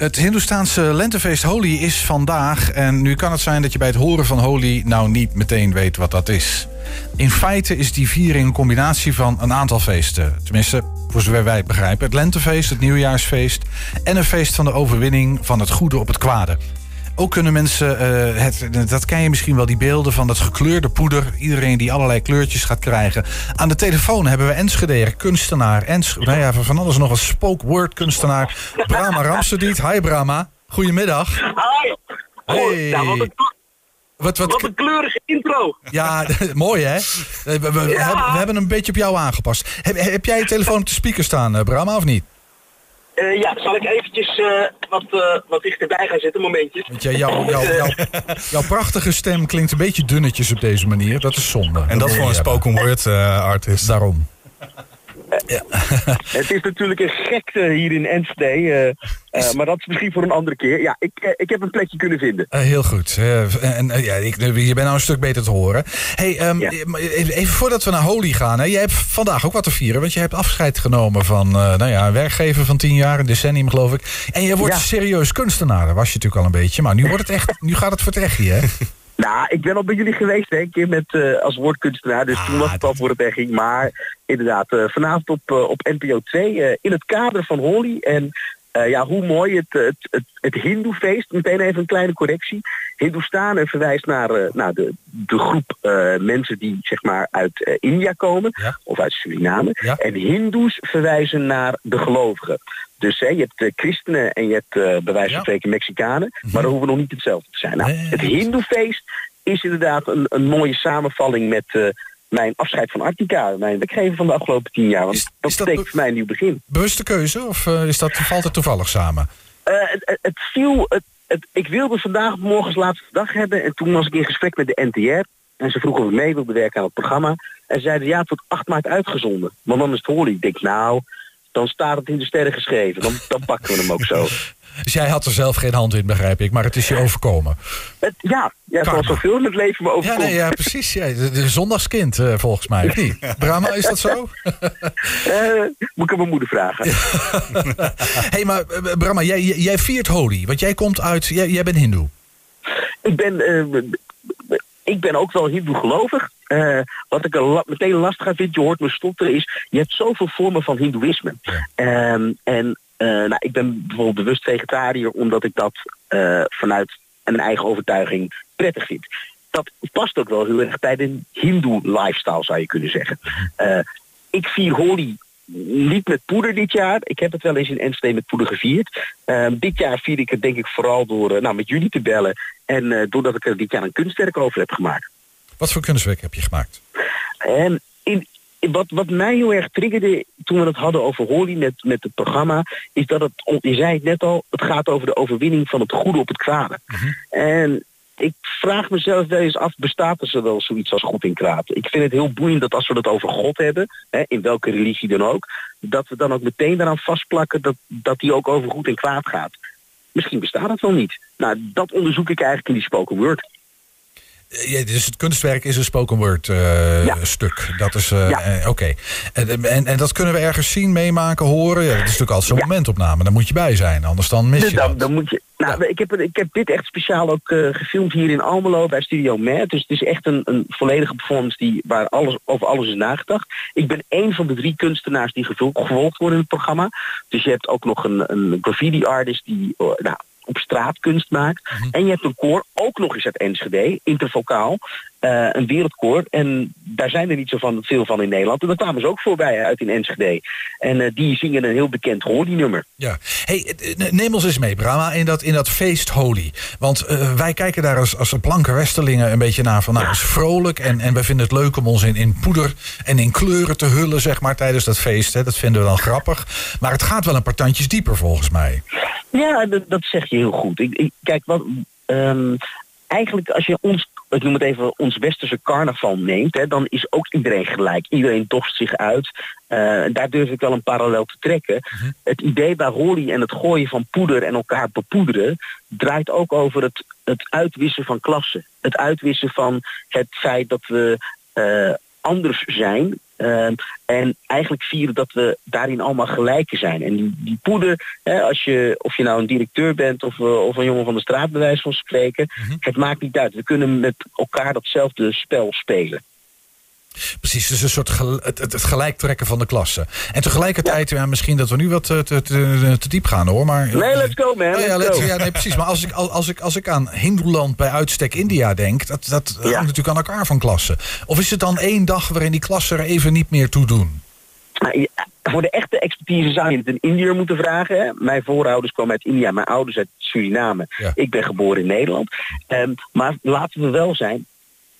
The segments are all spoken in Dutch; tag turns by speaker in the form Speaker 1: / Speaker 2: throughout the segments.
Speaker 1: Het Hindoestaanse lentefeest Holi is vandaag. En nu kan het zijn dat je bij het horen van Holi nou niet meteen weet wat dat is. In feite is die viering een combinatie van een aantal feesten. Tenminste, voor zover wij het begrijpen. Het lentefeest, het nieuwjaarsfeest en een feest van de overwinning van het goede op het kwade. Ook kunnen mensen, eh, het, dat ken je misschien wel, die beelden van dat gekleurde poeder. Iedereen die allerlei kleurtjes gaat krijgen. Aan de telefoon hebben we Enschede, kunstenaar. Ens, nou ja, van alles nog een spoke word kunstenaar. Brahma Ramsediet. Hi Brahma. Goedemiddag.
Speaker 2: Hi.
Speaker 1: Hey.
Speaker 2: Ja, wat, een,
Speaker 1: Wat, wat,
Speaker 2: wat een kleurige intro.
Speaker 1: ja, mooi hè? We, we- we
Speaker 2: Ja.
Speaker 1: hebben, we hebben een beetje op jou aangepast. Heb, heb jij je telefoon op de speaker staan, eh, Brahma, of niet?
Speaker 2: Eh, ja, zal ik eventjes eh, wat, eh, wat dichterbij gaan zitten, momentjes.
Speaker 1: Want jij, jouw, jouw, jouw, jouw prachtige stem klinkt een beetje dunnetjes op deze manier. Dat is zonde.
Speaker 3: En dat
Speaker 1: wil
Speaker 3: voor een
Speaker 1: hebben.
Speaker 3: spoken word eh, artist.
Speaker 1: Daarom.
Speaker 2: Het is natuurlijk een gekte hier in Enschede, eh, eh, maar dat is misschien voor een andere keer. Ja, ik, eh, ik heb een plekje kunnen vinden.
Speaker 1: Heel goed. En, ja, ik, je bent nou een stuk beter te horen. Hey, ehm,
Speaker 2: Ja.
Speaker 1: even, voordat we naar Holy gaan. Hè, jij hebt vandaag ook wat te vieren. Want je hebt afscheid genomen van nou ja, een werkgever van tien jaar. Een decennium geloof ik. En je wordt
Speaker 2: Ja.
Speaker 1: serieus kunstenaar. Dat was je natuurlijk al een beetje. Maar nu, wordt het echt, nu gaat het voor het echt hier, hè?
Speaker 2: Nou, ik ben al bij jullie geweest, een keer met, eh, als woordkunstenaar, dus
Speaker 1: Ah,
Speaker 2: toen was het al voor het echt ging. Maar inderdaad, eh, vanavond op, eh, op NPO 2, eh, in het kader van Holly. En ja, hoe mooi, het, het, het, het Hindoefeest, meteen even een kleine correctie. Hindoestanen verwijst naar, eh, naar de, de groep eh, mensen die zeg maar uit eh, India komen,
Speaker 1: Ja.
Speaker 2: of uit Suriname.
Speaker 1: Ja.
Speaker 2: En Hindoes verwijzen naar de gelovigen. Dus hè, je hebt christenen en je hebt eh bij wijze van.
Speaker 1: Mhm.
Speaker 2: spreken Mexicanen, maar dan hoeven we nog niet hetzelfde te zijn. Nou, het Hindoefeest is inderdaad een, een mooie samenvalling met mijn afscheid van Artica, mijn werkgever van de afgelopen tien jaar. Want
Speaker 1: Is-
Speaker 2: dat
Speaker 1: is dat
Speaker 2: betekent
Speaker 1: be-
Speaker 2: voor mij een nieuw begin.
Speaker 1: Bewuste keuze? Of is dat, valt het toevallig samen?
Speaker 2: Het, het, het viel, het, ik wilde vandaag morgens laatste dag hebben en toen was ik in gesprek met de NTR. En ze vroegen of ik mee wilde werken aan het programma. En zeiden ja, wordt 8 maart uitgezonden. Want dan is het Holly. Ik denk nou, dan staat het in de sterren geschreven. Dan, dan pakken we hem ook zo.
Speaker 1: Dus jij had er zelf geen hand in, begrijp ik. Maar het is je overkomen.
Speaker 2: Het, ja, ja, zoals zoveel in het leven me
Speaker 1: Ja,
Speaker 2: overkomt.
Speaker 1: nee, ja precies. Ja, de, de zondagskind, eh, volgens mij. Of niet? Brahma, is dat zo?
Speaker 2: Eh, moet ik aan mijn moeder vragen.
Speaker 1: hey, maar eh, Brahma, jij, jij- viert Holi. Want jij komt uit... Jij, jij bent hindoe.
Speaker 2: Ik ben, ik ben ook wel hindoe gelovig. Wat ik er la- meteen lastig aan vind, je hoort me stotteren, is... je hebt zoveel vormen van hindoeïsme.
Speaker 1: Ja.
Speaker 2: Ehm, en eh, nou, ik ben bijvoorbeeld bewust vegetariër... omdat ik dat eh, vanuit mijn eigen overtuiging prettig vind. Dat past ook wel heel erg bij de hindoe lifestyle, zou je kunnen zeggen. Eh, ik vier Holi niet met poeder dit jaar. Ik heb het wel eens in Enschede met poeder gevierd. Ehm, dit jaar vier ik het denk ik vooral door nou, met jullie te bellen. En doordat ik er dit jaar een kunstwerk over heb gemaakt.
Speaker 1: Wat voor kunstwerk heb je gemaakt?
Speaker 2: En in wat, wat mij heel erg triggerde toen we het hadden over Holi met, met het programma, is dat het, je zei het net al, het gaat over de overwinning van het goede op het kwade. En ik vraag mezelf wel eens af, bestaat er zo wel zoiets als goed en kwaad? Ik vind het heel boeiend dat als we het over God hebben, hè, in welke religie dan ook, dat we dan ook meteen daaraan vastplakken dat, dat die ook over goed en kwaad gaat. Misschien bestaat het wel niet. Nou, dat onderzoek ik eigenlijk in die spoken word.
Speaker 1: Ja, dus het kunstwerk is een spoken word eh,
Speaker 2: Ja.
Speaker 1: stuk. Dat is... eh,
Speaker 2: Ja.
Speaker 1: eh, Oké. En, en, en dat kunnen we ergens zien, meemaken, horen? Ja, dat is natuurlijk altijd zo'n momentopname. Daar moet je bij zijn, anders dan mis je
Speaker 2: dan,
Speaker 1: dat.
Speaker 2: dan moet je. Nou, ik, heb, het- ik heb dit echt speciaal ook gefilmd hier in Almelo bij Studio Mer. Dus het is echt een, een volledige performance die, waar alles, over alles is nagedacht. Ik ben één van de drie kunstenaars die gevol- gevolgd worden in het programma. Dus je hebt ook nog een, een graffiti artist die eh, nou, op straat kunst maakt. En je hebt een koor, ook nog eens uit Enschede, intervocaal. Eh, een wereldkoor. En daar zijn er niet zo van, veel van in Nederland. En daar kwamen ze ook voorbij uit in Enschede. En eh, die zingen een heel bekend Holy-nummer.
Speaker 1: Ja. Hey, eh, neem ons eens mee, Brahma, in dat, in dat feest Holy. Want wij kijken daar als, als blanke Westerlingen een beetje naar van... nou, het is vrolijk en, en we vinden het leuk om ons in, in poeder en in kleuren te hullen... zeg maar, tijdens dat feest. Hè. Dat vinden we dan grappig. Maar het gaat wel een paar tandjes dieper, volgens mij.
Speaker 2: Ja, dat, dat zeg je heel goed. Ik, ik, kijk, wat, ehm, eigenlijk als je ons, ik noem het even, ons westerse carnaval neemt, hè, dan is ook iedereen gelijk. Iedereen doft zich uit. Eh, daar durf ik wel een parallel te trekken. Het idee bij Holi en het gooien van poeder en elkaar bepoederen draait ook over het, het uitwissen van klassen. Het uitwissen van het feit dat we eh, anders zijn Ehm, en eigenlijk vieren dat we daarin allemaal gelijken zijn. En die, die poeder, hè, als je, of je nou een directeur bent of, uh, of een jongen van de straat bij wijze van spreken,
Speaker 1: Mhm.
Speaker 2: het maakt niet uit. We kunnen met elkaar datzelfde spel spelen.
Speaker 1: Precies, dus een soort gel- het, het, het gelijk trekken van de klasse. En tegelijkertijd, ja. misschien dat we nu wat eh, te, te, te diep gaan hoor. Maar,
Speaker 2: Nee, let's go man.
Speaker 1: Oh ja,
Speaker 2: let's go.
Speaker 1: ja, nee, precies. Maar als ik, als, ik, als ik aan Hindoeland bij uitstek India denk, dat, dat hangt natuurlijk aan elkaar van klassen. Of is het dan één dag waarin die klassen er even niet meer toe doen?
Speaker 2: Nou, ja, voor de echte expertise zou je het een Indiër moeten vragen. Mijn voorouders kwamen uit India, mijn ouders uit Suriname.
Speaker 1: Ja.
Speaker 2: Ik ben geboren in Nederland. Ehm, maar laten we wel zijn,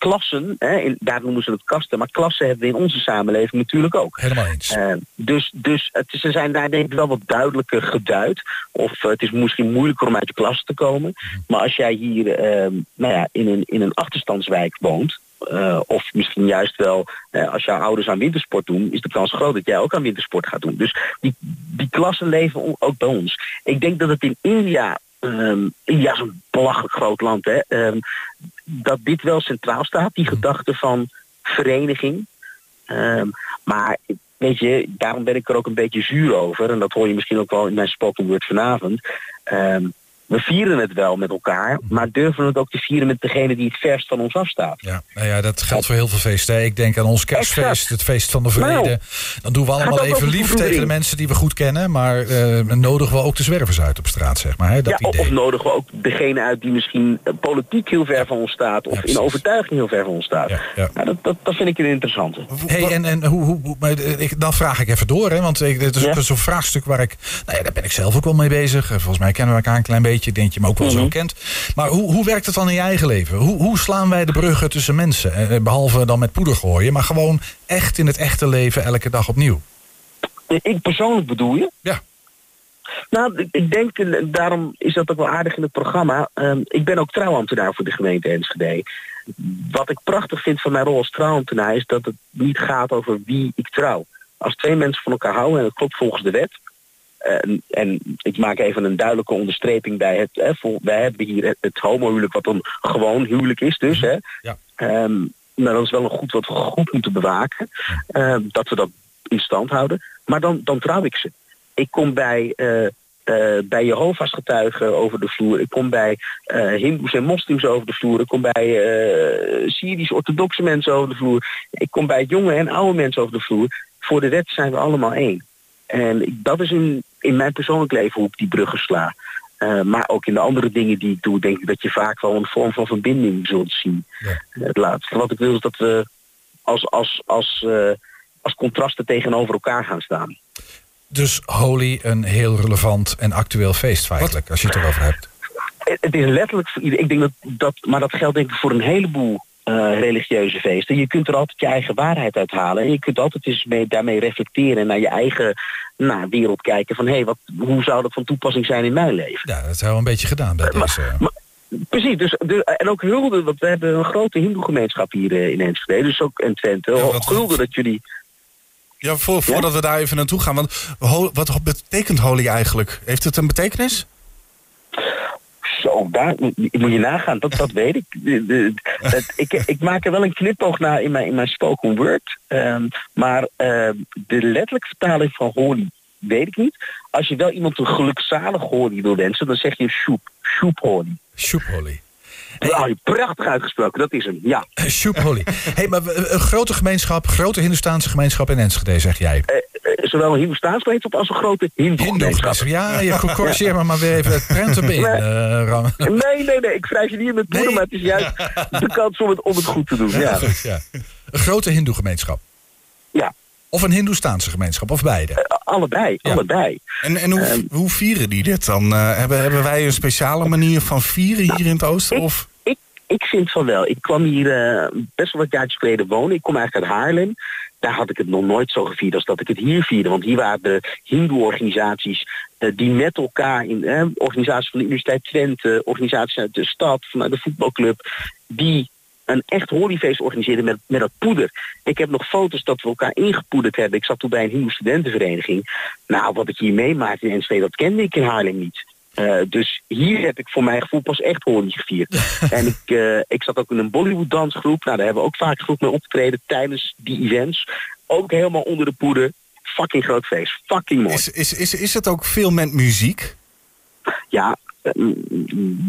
Speaker 2: klassen, hè, in, daar noemen ze het kasten, maar klassen hebben we in onze samenleving natuurlijk ook.
Speaker 1: Helemaal eens.
Speaker 2: Eh, dus dus het, ze zijn daar denk ik wel wat duidelijker geduid. Of eh, het is misschien moeilijker om uit de klas te komen. Maar als jij hier ehm, nou ja, in, een, in een achterstandswijk woont... eh, of misschien juist wel als jouw ouders aan wintersport doen... is de kans groot dat jij ook aan wintersport gaat doen. Dus die, die klassen leven ook bij ons. Ik denk dat het in India... ehm, India is een belachelijk groot land, hè. ehm, dat dit wel centraal staat, die gedachte van vereniging. Ehm, maar weet je, daarom ben ik er ook een beetje zuur over. En dat hoor je misschien ook wel in mijn spoken word vanavond. Ehm, we vieren het wel met elkaar, maar durven we het ook te vieren met degene die het verst van ons afstaat.
Speaker 1: Ja, nou ja, dat geldt voor heel veel feesten. hè. Ik denk aan ons kerstfeest,
Speaker 2: Exact.
Speaker 1: het feest van de vrede.
Speaker 2: Nou,
Speaker 1: Dan doen we allemaal even lief tegen de mensen die we goed kennen. Maar eh, nodigen we ook de zwervers uit op straat, zeg maar. Hè? Dat
Speaker 2: ja, of,
Speaker 1: idee.
Speaker 2: of nodigen we ook degene uit die misschien eh, politiek heel ver van ons staat, of
Speaker 1: Ja,
Speaker 2: in overtuiging heel ver van ons staat.
Speaker 1: Ja, ja.
Speaker 2: Nou, dat, dat, dat vind ik een interessante.
Speaker 1: Hey, en, en hoe, hoe, hoe- maar, eh, ik, dan vraag ik even door, hè, want ik, dit is
Speaker 2: Ja.
Speaker 1: ook zo'n vraagstuk waar ik, nou ja, daar ben ik zelf ook wel mee bezig. Volgens mij kennen we elkaar een klein beetje, ik denk je me ook wel
Speaker 2: Mhm.
Speaker 1: zo kent. Maar hoe, hoe werkt het dan in je eigen leven? Hoe, hoe slaan wij de bruggen tussen mensen? Eh, eh, Behalve dan met poeder gooien, maar gewoon echt in het echte leven elke dag opnieuw.
Speaker 2: Ik persoonlijk bedoel je?
Speaker 1: Ja.
Speaker 2: Nou, ik- denk, en daarom is dat ook wel aardig in het programma. ehm, ik ben ook trouwambtenaar voor de gemeente Enschede. Wat ik prachtig vind van mijn rol als trouwambtenaar is dat het niet gaat over wie ik trouw. Als twee mensen van elkaar houden en dat klopt volgens de wet. En, en ik maak even een duidelijke onderstreping bij het. Hè, wij hebben hier het, het homohuwelijk wat een gewoon huwelijk is dus. Hè.
Speaker 1: Ja.
Speaker 2: Ehm, maar dat is wel een goed wat we goed moeten bewaken. Ehm, dat we dat in stand houden. Maar dan, dan trouw ik ze. Ik kom bij, eh bij Jehovah's getuigen over de vloer. Ik kom bij eh Hindoes en moslims over de vloer. Ik kom bij Syrisch-orthodoxe mensen over de vloer. Ik kom bij jonge en oude mensen over de vloer. Voor de wet zijn we allemaal één. En dat is in, in mijn persoonlijk leven hoe ik die bruggen sla. Eh, maar ook in de andere dingen die ik doe, denk ik dat je vaak wel een vorm van verbinding zult zien.
Speaker 1: Ja.
Speaker 2: Het laatste wat ik wil is dat we als, als, als, eh, als contrasten tegenover elkaar gaan staan.
Speaker 1: Dus Holy, een heel relevant en actueel feest feitelijk, als je het erover hebt.
Speaker 2: Het is letterlijk. Ik denk dat, dat maar dat geldt denk ik voor een heleboel eh, religieuze feesten. Je kunt er altijd je eigen waarheid uit halen. En je kunt altijd eens mee, daarmee reflecteren en naar je eigen nou, wereld kijken. Van hé, hey, wat, hoe zou dat van toepassing zijn in mijn leven?
Speaker 1: Ja, dat we een beetje gedaan bij
Speaker 2: Maar-
Speaker 1: deze.
Speaker 2: maar- Precies, dus de, en ook hulde, want we hebben een grote hindoe-gemeenschap hier eh, in Enschede, dus ook in Twente.
Speaker 3: Ja, wat-
Speaker 2: Hulde dat jullie
Speaker 3: Ja, voor, voordat we daar even naartoe gaan. Want ho- wat betekent holy eigenlijk? Heeft het een betekenis?
Speaker 2: Zo, daar moet je nagaan, dat, dat weet ik. Het- ik. Ik maak er wel een knipoog naar in mijn, in mijn spoken word. Ehm, maar ehm, de letterlijke vertaling van holy weet ik niet. Als je wel iemand een gelukzalig holy wil wensen, dan zeg je shoep. Shoep holy.
Speaker 1: Shoep Holy.
Speaker 2: Prachtig uitgesproken, dat is hem. Ja.
Speaker 1: Eh, Shoep Holy. hey, maar we- een grote gemeenschap, grote Hindoestaanse gemeenschap in Enschede, zeg jij.
Speaker 2: Eh, eh, zowel een Hindoestaans gemeenschap als een grote hindoe
Speaker 1: Hindoe
Speaker 2: gemeenschap.
Speaker 1: Ja, je corrigeer me maar weer even het prenten in,
Speaker 2: Nee.
Speaker 1: eh.
Speaker 2: Nee, nee, nee. Ik wrijf je niet met poeder,
Speaker 1: Nee.
Speaker 2: maar het is juist de kans om het, om het goed te doen. Ja.
Speaker 1: Ja. Een grote Hindoe gemeenschap.
Speaker 2: Ja.
Speaker 1: Of een Hindoestaanse gemeenschap, of beide.
Speaker 2: Eh, allebei,
Speaker 1: Ja.
Speaker 2: allebei.
Speaker 3: En, en hoe,
Speaker 2: Ehm.
Speaker 3: hoe vieren die dit dan? Eh, hebben, hebben wij een speciale manier van vieren hier in het oosten?
Speaker 2: Ik-
Speaker 3: Of?
Speaker 2: Ik, ik vind van wel. Ik kwam hier eh, best wel wat jaartjes geleden wonen. Ik kom eigenlijk uit Haarlem. Daar had ik het nog nooit zo gevierd als dat ik het hier vierde. Want hier waren de hindoe-organisaties die met elkaar... in organisaties van de Universiteit Twente, organisaties uit de stad, vanuit de voetbalclub... die een echt holyfeest organiseerden met, met dat poeder. Ik heb nog foto's dat we elkaar ingepoederd hebben. Ik zat toen bij een hindoe studentenvereniging. Nou, wat ik hier meemaakte in Enschede, dat kende ik in Haarlem niet. Uh, dus hier heb ik voor mijn gevoel pas echt Holi gevierd. en ik, uh, ik zat ook in een Bollywood dansgroep. Nou, daar hebben we ook vaak groep mee opgetreden tijdens die events. Ook helemaal onder de poeder. Fucking groot feest. Fucking mooi.
Speaker 3: Is, is, is, is het ook veel met muziek?
Speaker 2: Ja,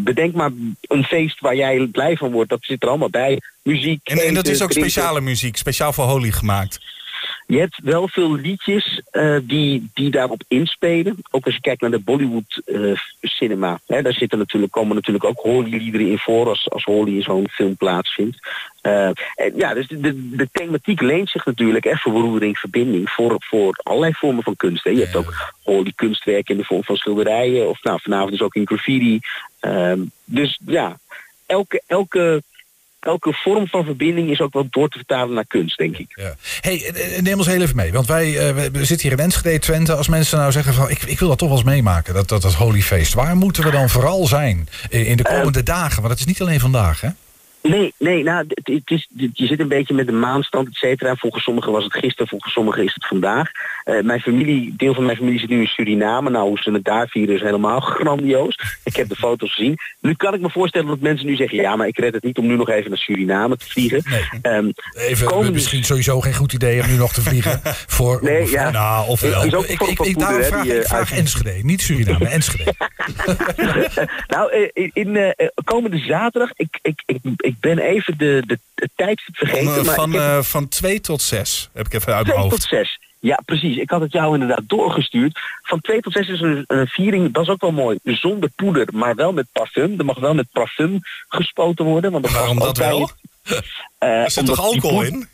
Speaker 2: bedenk maar een feest waar jij blij van wordt. Dat zit er allemaal bij. Muziek.
Speaker 3: En, en dat is ook speciale muziek, speciaal voor Holy gemaakt.
Speaker 2: Je hebt wel veel liedjes uh, die, die daarop inspelen. Ook als je kijkt naar de Bollywood uh, cinema. Hè, daar zitten natuurlijk, komen natuurlijk ook Holly-liederen in voor als, als Holly in zo'n film plaatsvindt. Uh, en ja, dus de, de thematiek leent zich natuurlijk echt voor verroering, verbinding voor, voor allerlei vormen van kunst. Hè. Je hebt ook Holly kunstwerken in de vorm van schilderijen. Of nou, vanavond dus ook in graffiti. dus ja, elke, elke elke vorm van verbinding is ook wel door te vertalen naar kunst, denk ik. Ja.
Speaker 1: Hey, eh, eh, neem ons heel even mee. Want wij uh, we zitten hier in Enschede, Twente. Als mensen nou zeggen van ik, ik wil dat toch wel eens meemaken, dat, dat, dat Holy Feest. Waar moeten we dan vooral zijn in de komende uh, dagen? Want het is niet alleen vandaag, hè?
Speaker 2: Nee, nee, nou, het, het is, je zit een beetje met de maanstand, et cetera. Volgens sommigen was het gisteren, volgens sommigen is het vandaag. Uh, mijn familie, deel van mijn familie zit nu in Suriname. Nou, hoe ze het daar vieren is helemaal grandioos. Ik heb de foto's gezien. Nu kan ik me voorstellen dat mensen nu zeggen... ja, maar ik red het niet om nu nog even naar Suriname te vliegen.
Speaker 1: Nee. Um, even, komende... misschien sowieso geen goed idee om nu nog te vliegen. voor,
Speaker 2: nee, of, ja.
Speaker 1: Nou, of wel. Ik, ik, ik, ik, daar vraag, ik vraag Enschede, niet Suriname, Enschede.
Speaker 2: nou, in, in uh, komende zaterdag... ik, ik, ik ik ben even de, de, de tijdstip vergeten.
Speaker 3: Van,
Speaker 2: maar
Speaker 3: van,
Speaker 2: heb...
Speaker 3: van twee tot zes heb ik even uit mijn
Speaker 2: hoofd. tot zes. Ja, precies. Ik had het jou inderdaad doorgestuurd. Van 2 tot 6 is een, een, viering, dat is ook wel mooi. Zonder poeder, maar wel met parfum. Er mag wel met parfum gespoten worden. Want
Speaker 3: Waarom dat wel? Uh, er zit toch alcohol in?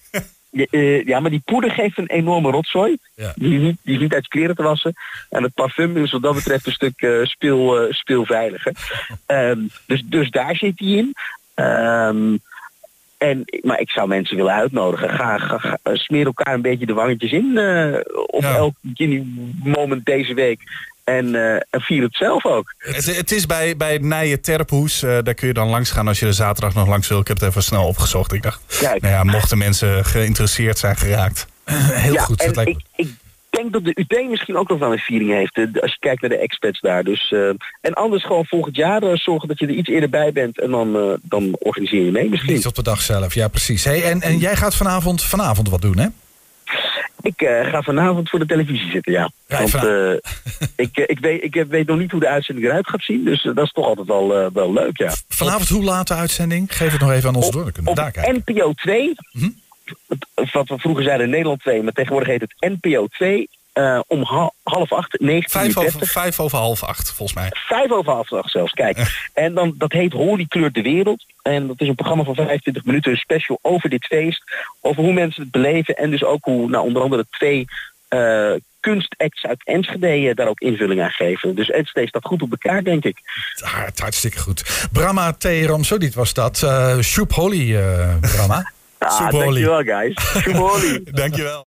Speaker 2: Uh, ja, maar die poeder geeft een enorme rotzooi. Ja. Die, niet, die is niet uit kleren te wassen. En het parfum is wat dat betreft een stuk uh, speel, uh, speelveiliger. um, dus, dus daar zit hij in. Um, en, maar ik zou mensen willen uitnodigen. Ga, ga, ga smeer elkaar een beetje de wangetjes in uh, op ja. elk moment deze week. En, uh, en vier het zelf ook.
Speaker 3: Het, het is bij, bij Nije Terphoes. Uh, daar kun je dan langs gaan als je er zaterdag nog langs wil. Ik heb het even snel opgezocht. Ik dacht, Kijk. nou ja, mochten mensen geïnteresseerd zijn geraakt.
Speaker 1: Heel
Speaker 2: ja,
Speaker 1: goed.
Speaker 2: En dat ik, ik denk dat de UT misschien ook nog wel een viering heeft. Als je kijkt naar de experts daar. Dus, uh, en anders gewoon volgend jaar uh, zorgen dat je er iets eerder bij bent. En dan, uh, dan organiseer je mee misschien.
Speaker 1: Niet op de dag zelf, ja precies. Hey, en, en jij gaat vanavond, vanavond wat doen hè?
Speaker 2: Ik uh, ga vanavond voor de televisie zitten, ja. ja Want uh, ik, ik, weet, ik weet nog niet hoe de uitzending eruit gaat zien. Dus uh, dat is toch altijd wel, wel leuk, ja.
Speaker 1: Vanavond hoe laat de uitzending? Geef het nog even aan ons
Speaker 2: op,
Speaker 1: door. Dan kunnen we
Speaker 2: op
Speaker 1: daar kijken.
Speaker 2: NPO 2. Hm? Wat we vroeger zeiden Nederland 2, maar tegenwoordig heet het NPO 2. Uh, om ha half acht, 19
Speaker 3: vijf over, vijf over half acht, volgens mij.
Speaker 2: Vijf over half acht zelfs, kijk. en dan, dat heet Holy kleurt de wereld. En dat is een programma van 25 minuten, een special over dit feest. Over hoe mensen het beleven en dus ook hoe, nou, onder andere twee uh, kunstacts uit Enschede daar ook invulling aan geven. Dus Enschede staat goed op elkaar, denk ik.
Speaker 1: Het hartstikke goed. Brahma T. Ramsodit was dat. Uh, Shoep Holly, uh, Brahma.
Speaker 2: ah, dankjewel, guys.
Speaker 3: Dankjewel.